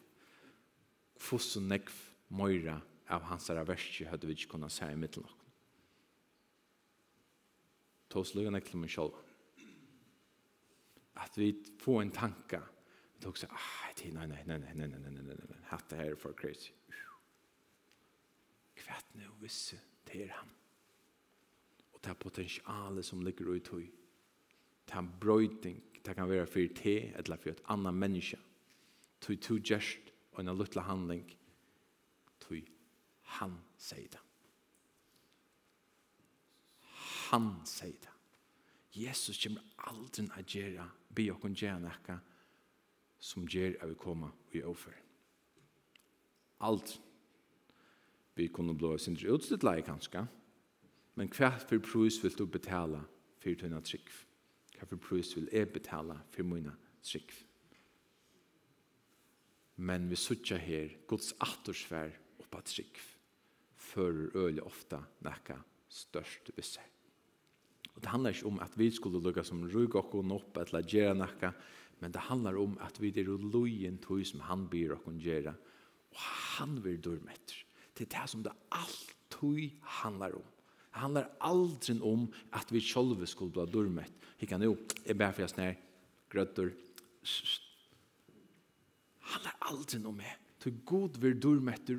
Fossen nekv møyra av hans herre verset hadde vi ikke kunnet se i middelen okkon. Tås løgene til meg selv. At vi får en tanke om Vi tog så, ah, nej, nej, nej, nej, nej, nej, nej, nej, nej, nej, nej, hatt det her for crazy. Kvært nu visse til han Og det potensialet som ligger ut i det er brøyting, det kan være for te, eller for et annet menneske. Tog to gjerst og en lutla handling. Tog han sier det. Han sier det. Jesus kommer aldri å gjøre, be og kunne gjøre noe som gjør at vi kommer i offer. Alt vi kunne blå sin utstidleie kanskje, men hva for pris vil du betale for dine trygg? Hva for pris vil jeg betale for mine trygg? Men vi sitter her, Guds attersvær oppa trygg, fører øle ofta nekka størst visse. Og det handlar ikke om at vi skulle lukka som rygg og opp, eller gjøre nekka, Men det handlar om att vi är lojen tog som han byr och hon Og han vill dormetter. Det är det som det alltid handlar om. Det handlar aldrig om att vi själva skulle bli dormet. Vi kan nu, jeg ber för jeg snær, grötter. Det handlar aldrig om det. Det är god vi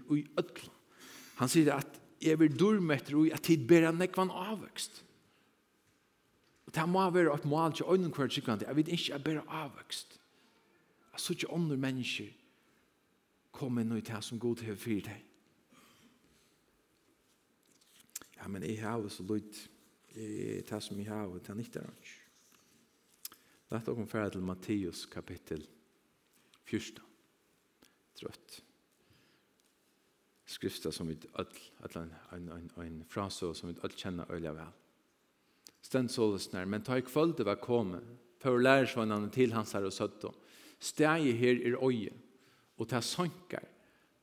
og i ødlom. Han säger att jag vill dörmetter i at tid ber han nekvann avvøkst. avväxt det må være et mål til øynene hver sikkert, jeg vet ikke, jeg bare avvøkst. Jeg så ikke andre mennesker komme inn i det som god til å fyre deg. Ja, men jeg har så lytt, det som jeg har, det er nytt er ikke. La oss komme til Matteus kapittel 14. Trøtt. Skrifta som vi all, all, en, en, en, en som vi all kjenner øyla vel. Stend sålesnær, men ta i kvölde var komme, for lærersvannene til hans her og søtte. Stegi her i øye, og ta sankar.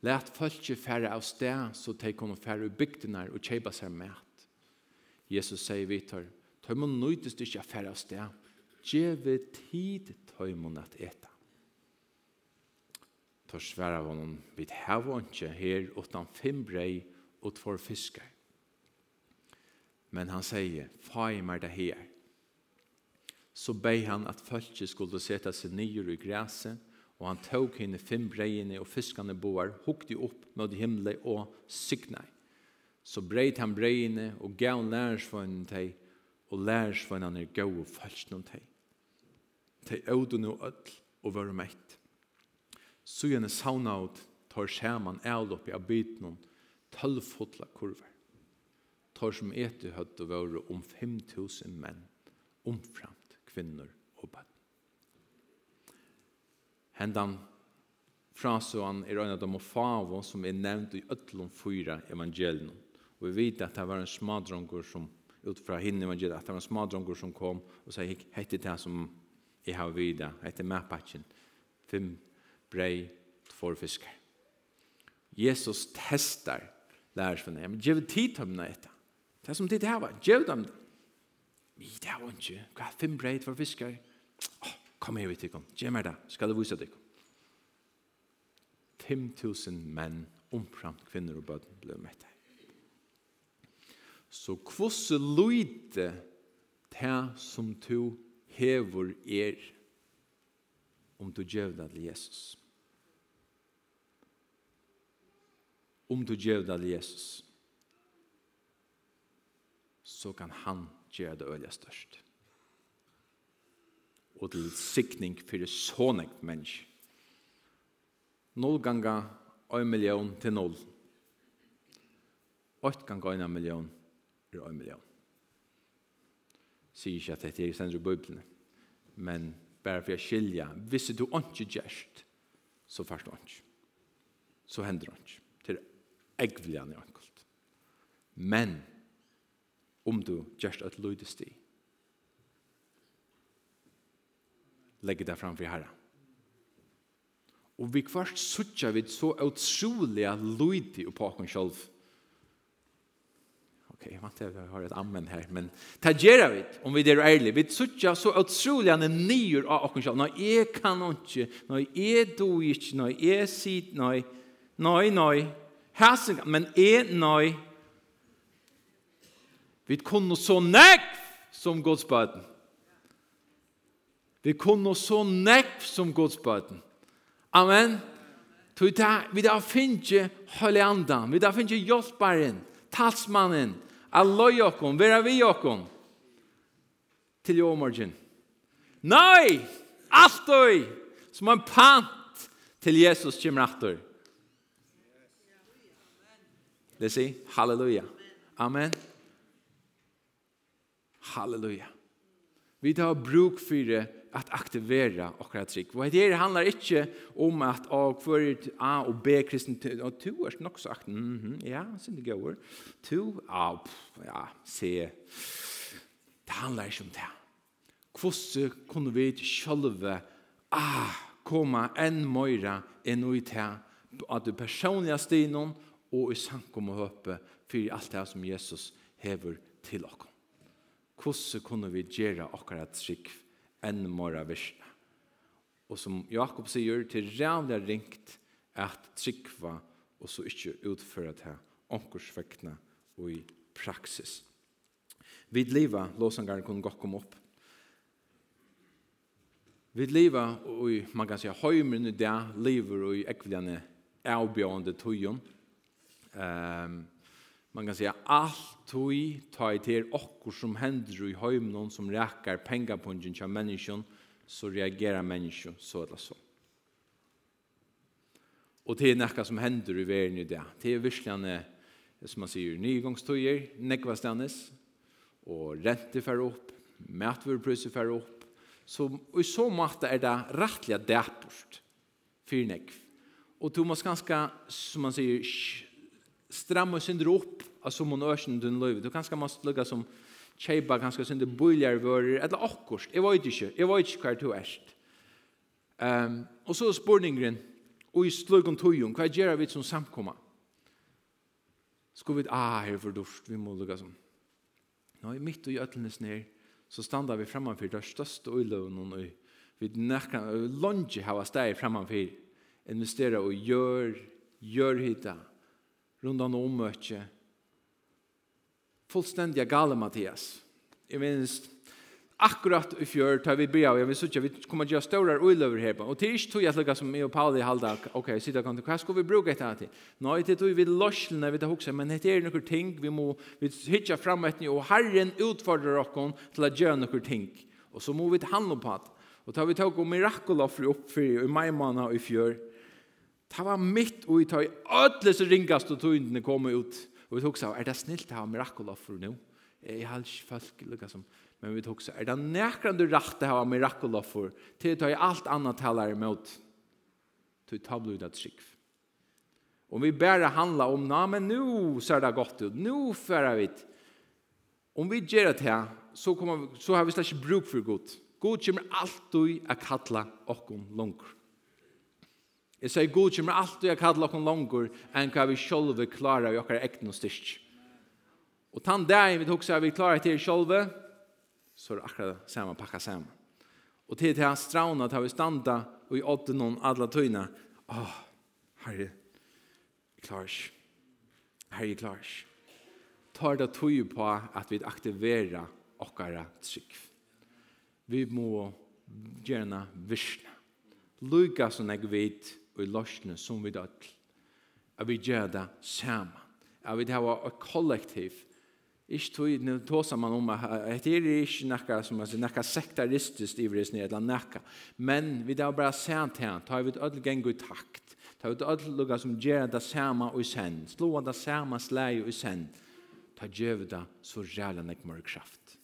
Læt folket færre av sted, så de kunne færre i bygdene og kjøpe seg mat. Jesus sier vidtar, tøymon nøytest ikke færre av sted. Gjeve tid tøymon at eta. Tør svære av honom, vi hever ikke her utan fem brei og två fiskar. Men han sier, fai meg det her!» Så beg han at folket skulle sätta seg nyer i gräset og han tog henne fem breiene og fiskarna boar, hukte upp mot himlen og signa. Så breit han breiene og gav lärsvånen till og lærsvånen er gav og folkene til. Til ødene og ødel og var meitt. Så gjerne sauna ut tar skjermen avlopp i om tølvfotla kurver tar som etter høtt og våre om 5000 menn, omframt kvinner og bøtt. Hendan frasåan er en av de favo som er nevnt i øtlom fyra evangelien. Og vi vet at det var en smadronger som, ut fra henne evangeliet, at det var en smadronger som kom og sa, hette det som jeg har videre, hette mapatjen, fem brei, två fiskar. Jesus testar lärs för dem. Ge tid til dem etter. Det er som ditt hava, gjev dem det. Vi, det hava ikke. Hva er fem breit for fiskar? Oh, kom her vi til tikkum, gjev meg det, skal du vise deg. 5.000 menn, omframt kvinner og bøten, ble mett Så kvosse lydde det som du hever er om du gjev det til Jesus. Om du gjev det til Jesus. Jesus så kan han gjøre det øye størst. Og til sikning for det sånne menneske. Null ganger en million til null. 8 ganger en million er en million. Sier ikke at dette er i sender Bibelen. men bare for å skilje, hvis du ikke gjerst, så først du ikke. Så hender det ikke. Til egvelig han er enkelt. Men, om du gjørst et lydest i. Legg det fram for herre. Og vi kvart suttja vid så utrolig lydig på oss selv. Ok, jeg vant til at jeg har et ammen her, men ta gjerra vi, om vi er ærlig, Vi suttja så utrolig han er nyer av oss selv. Nei, jeg kan ikke, nei, jeg do ikke, nei, jeg sier, nei, nei, nei, hæsing, men jeg, nei, nei, Vi kunne så nekv som Guds bøten. Vi kunne så nekv som Guds bøten. Amen. Tog vi da finner høylig andan, vi da finner hjelparen, talsmannen, alløy okkom, vera vi okkom, til jo morgen. Nei, altøy, som en pant til Jesus kommer atter. Det sier, halleluja. Amen. Amen. Halleluja. Vi tar bruk for at aktivera akkurat trygg. Og det handlar ikkje om at av hver A og B kristen og to er nok sagt, mm -hmm, ja, sin det går. To, ja, ja, se. Det handlar ikkje om det. Kvosse kunne vi sjølve ah, koma enn møyra enn i til at du personliga stinon og i sankom og høpe for alt det som Jesus hever til okkom hvordan kunne vi gjøre akkurat trygg enn mora versene. Og som Jakob sier, til rævlig ringt at tryggva og så ikke utføre det omkorsvekkene og i praksis. Vid liva, låsangar kunne godt komme opp. Vid liva, og man kan si, høymeren i det, lever og i ekvillene avbjørende tøyen. Um, Man kan säga allt tog ta i till okkor som händer i höjmnon som räkar pengapunjen till människan så reagerar människan så eller så. Och det är näka som händer i världen i det. Det är verkligen som man säger nygångstøyer, nekva stannes, og rente fer opp, mætverprøse fer opp, så i så måte er det rettelig dæport for nekv. Og du må ganske, som man sier, stramma synder upp av som hon örsen den löv. Du kanske måste lugga som tjejba ganska synder bojlar vörer eller akkurst. Jag vet inte. Jag vet inte hver du erst. Um, och så spårningren och i sluggen tojon. Vad gör vi som samkomma? Ska vi, ah, här för dörst. Vi må lugga som. Nå, mitt och i ötlenes ner så standa vi framför det största öjlövnen och vi näkna, lunge hava steg framför investera och gör, gör hitta rundan om møtje. Fullstendig gale, Mattias. Jeg minns, akkurat i fjør, tar vi bra, jeg vil söka, vi kommer att göra større uilöver här på. Och det är tog jag lukka som jeg och Pauli halda, okej, okay, kan du, vad vi bruka ett annat till? Nej, det tog vi løslene, vi tar också, men det är några ting, vi må vi hitja fram ett och Herren utfordrar oss till att göra några ting. Och så må vi ta hand om på det. Och tar vi tog om mirakel offre upp för i mai måned i fjör, Det var mitt og i tøy ödles ringast og tøyndene kom ut. Og vi hugsa, er det snilt å ha mirakula for nu? Jeg har ikke folk lukka som, men vi hugsa, er det nekran du rakt å ha mirakula for? Til i alt annet talar imot. Tøy tablu det trygg. Om vi bare handla om, na, men nu ser det godt ut, nu færa vi. Om vi gjør det her, så, kommer, så har vi slags bruk for godt. God kommer alltid å og om langt. Jeg sier god kommer alltid å kalle oss langer enn hva vi selv klarer å gjøre ekne og styrk. Og tann der vi tok seg vi klarer til selv, så er det akkurat samme pakka samme. Og til til han strauna til vi standa og i åtte noen alle tøyna. Åh, herre, jeg klarer ikke. Herre, jeg klarer ikke. Tar det tøy på at vi aktiverer okkara trygg. Vi må gjerne visne. Lykke som jeg vet, og i løsene som vi dødl. At vi gjør det sammen. At vi har et kollektiv. Ikke tog inn og tåsa man om at det er ikke noe som er noe sektaristisk i vresen eller noe. Men vi har bare sent her. Ta vi ødel gang i takt. Ta vi ødel lukket som gjør det sammen og sen. Slå det sammen slag og sen. Ta gjør det så jævla nekmere kraft.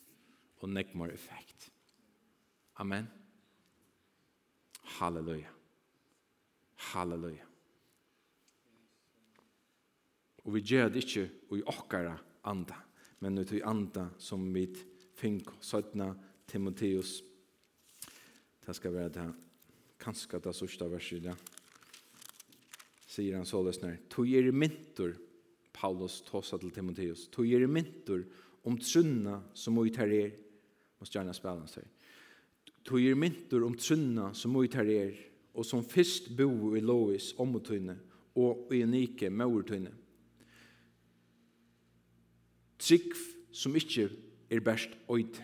Og nekmere effekt. Amen. Halleluja. Halleluja. Og vi gjør det ikke i okkara anda, men ut i anda som vi fink søtna Timotheus. Det skal være det kanskje det sørste verset, ja. Sier han så løsner. To er myntor, Paulus tåsa til Timotheus, to er myntor om trunna som ut her er. Måste gjerne spela han seg. Tog er myntor om trunna som ut her er og som fyrst bo i Lois omotøyne og i unike maurtøyne. Trygg som ikke er best øyde.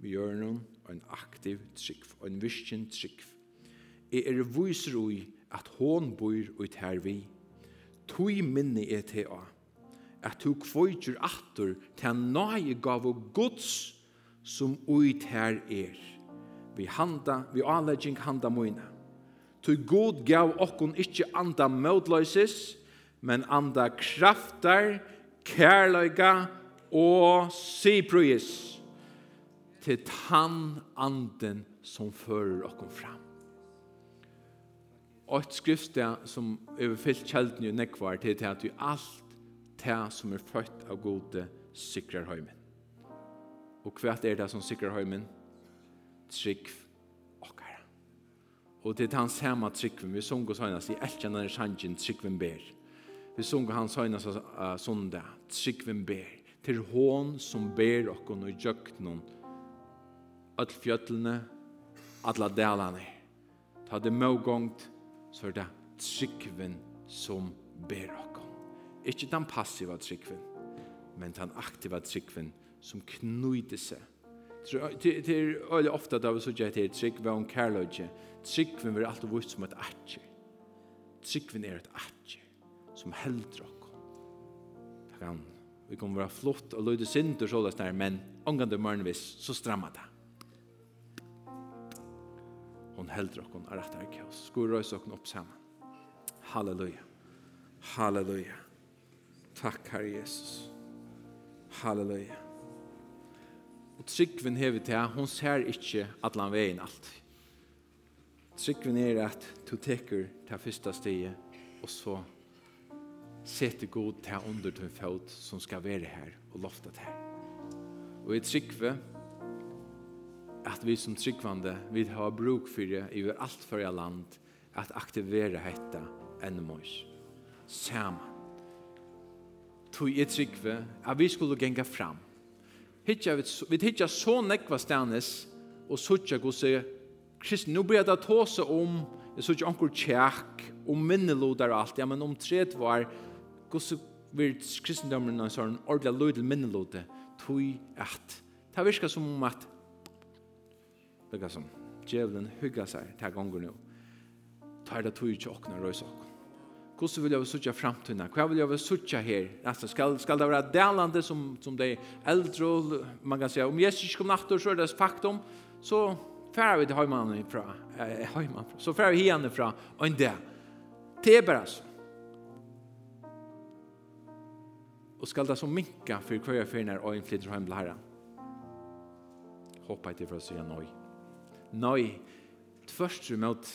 Vi gjør noen en aktiv trygg, en virkjen trygg. Jeg er viser ui at hon bor ut her vi. Tui minni er til å. At du kvøyter atter til nøye gav og gods som ut her er. Vi handa, vi anlegging handa møyne. Tu god gav okkon ikkje anda mødløysis, men anda kraftar, kærløyga og siprøyis til tann anden som fører okkon fram. Og et skriftsted som overfyllt kjelden jo nekvar til at vi alt det som er født av gode sikrar høymen. Og hva er det som sikrar høymen? Trygg Og det er han samme tryggven. Vi hans søgnast i elkjennan er sangen tryggven ber. Vi sunga han søgnast uh, sonda, Tryggven ber. Til hån som ber okkon og gjøknon. All fjöllene, alla delane. Ta det mågångt, så er det tryggven som ber okkon. Ikke den passiva tryggven, men den aktiva tryggven som knyter seg Det er veldig ofte da vi så gjør til er trygg ved en kærløyde. Tryggven vil alltid vise som et atje. Tryggven er et atje som helder oss. Det kan vi kommer være flott og løyde sint og løs der, men omgang det morgenvis så strammer det. Hon helder oss er rett her kaos. Skur røys oss opp sammen. Halleluja. Halleluja. Takk, Herre Jesus. Halleluja. Og tryggven hever til, hon ser at allan veien alt. Tryggven er at du teker til fyrsta stige, og så setter god til under til fot som skal være her og loftet her. Og i tryggve, at vi som tryggvande vil ha bruk for det i alt for land, at aktivere hetta enn mors. Saman. Tog i tryggve, at vi skulle genga fram, hitja vi, vi hitja så nekva stanes og sutja gosse kristne. Nu blir det tåse om jeg sutja onkur tjekk om minnelodar og alt. Ja, men om tret var gosse vir kristendommen en sånn orla løy til minnelode tui at. Det virker som om at det som djevelen seg ta gonger nu tar det tui ikke røysok Hvordan vil jeg vil suttje framtiden? Hva vil jeg vil suttje her? Altså, skal, skal det være delande som, som de eldre, man kan si, om Jesus ikke kom natt, så er det faktum, så færer vi til høymannen fra. eh, høymannen fra. så færer vi henne fra. og en del. Det er bare så. Og skal det så minka for hver jeg finner og en flytter hjem til herren. Håper jeg til for å si nøy. Nøy, tvørst mot,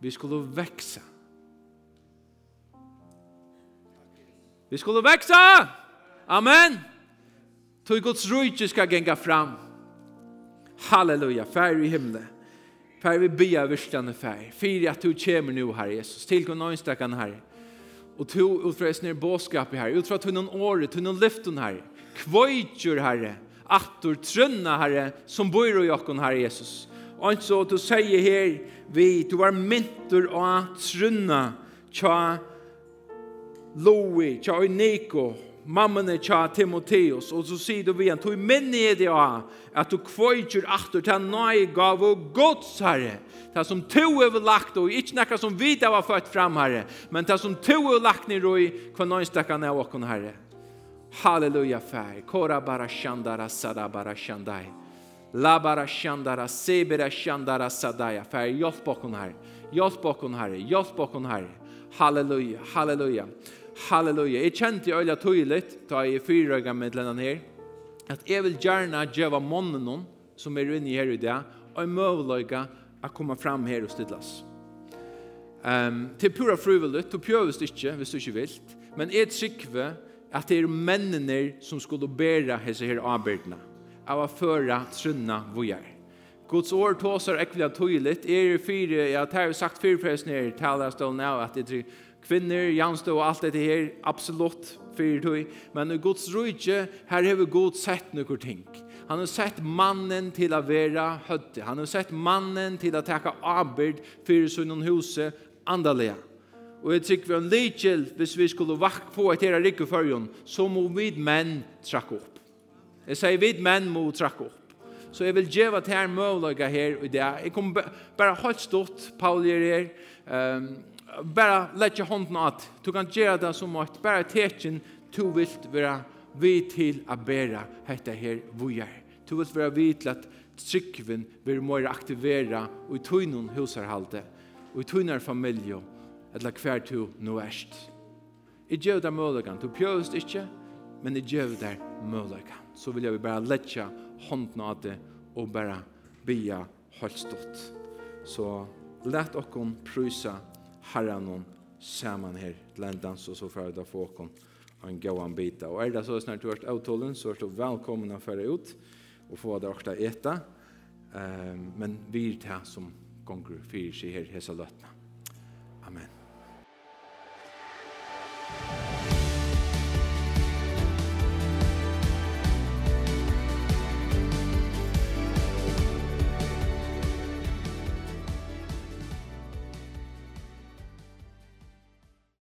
vi skulle vekse. Nøy Vi skulle växa! Amen! Tog Guds rujtje ska gänga fram. Halleluja, färg i himlen. Färg vi bia värstande färg. Fyra att du kommer nu, Herre Jesus. Tillgång någon stackaren, Herre. Och to utfräs ner båskap i Herre. Utfra till någon året, till någon lyfton, Herre. Kvojtjur, Herre. Attor trunna, Herre, som bor i oss, Herre Jesus. Och inte så att du säger här, vi, du var myntor och trunna, tja, Loi, tja Niko, mammene tja Timotheus, og så sier du igjen, tog minne i det av, at du kvøytjur aftur til nøy gav og gods, herre, det som to er lagt, og ikke nekka som vi da var født fram, herre, men det som to er lagt nir i, hva nøystakkan er åkken, herre. Halleluja, fær, kora bara shandara, sada bara shandai, la bara shandara, sebera shandara, sadaya, fær, hjelp okken, herre, hjelp okken, herre, hjelp okken, herre, halleluja, halleluja, halleluja, Halleluja. Jeg kjente jo øyla tøylet, da jeg fyrrøyga med denne her, at jeg vil gjerne gjøre månen noen som er inne her i dag, og jeg møveløyga å komme fram her og stidlas. Um, til pura frivillig, du prøves ikke, hvis du ikke vil, men jeg trykker at det er mennene som skulle bære hese her arbeidene, av å føre trunna vojer. Guds år tåsar ekvila tøylet, er fire, jeg har sagt fire presen her, taler stål nå, at det er kvinner, janstå og alt dette her, absolutt, fyrir tøy, men i Guds rujtje, her har vi god sett nokkur ting. Han har sett mannen til å være høtte. Han har sett mannen til å takke arbeid fyrir sunnen huset andalega. Og jeg tykker vi en lykjel, hvis vi skulle vakk på et her rikke førjon, så må vi menn trakke opp. Jeg sier vi menn må trakke opp. Så jeg vil gjøre til her møvlaga her i det. Jeg kommer bare holdt stort, Paul gjør her. Um, bara lägga hånden åt. Du kan göra det som att bara tecken du vill vara vi till att bära detta här vojar. Du vill vara vi till att tryggven vill mer aktivera och i tunnon husarhalte och i tunnar familj eller kvar du nu erst. I gör det möjligen. Du pjöst inte, men i gör det möjligen. Så vill jag bara lägga hånden av det och bara bia holstott. Så lät okkon prysa herran hon saman her til en dans og så fyrir det for åkon en gåan bita. Og er det så snart du har vært avtålen, så er du velkommen å føre ut og få det åkta eta. Um, men vi er det som gonger fyrir sig her hesa løtna. Amen. Amen.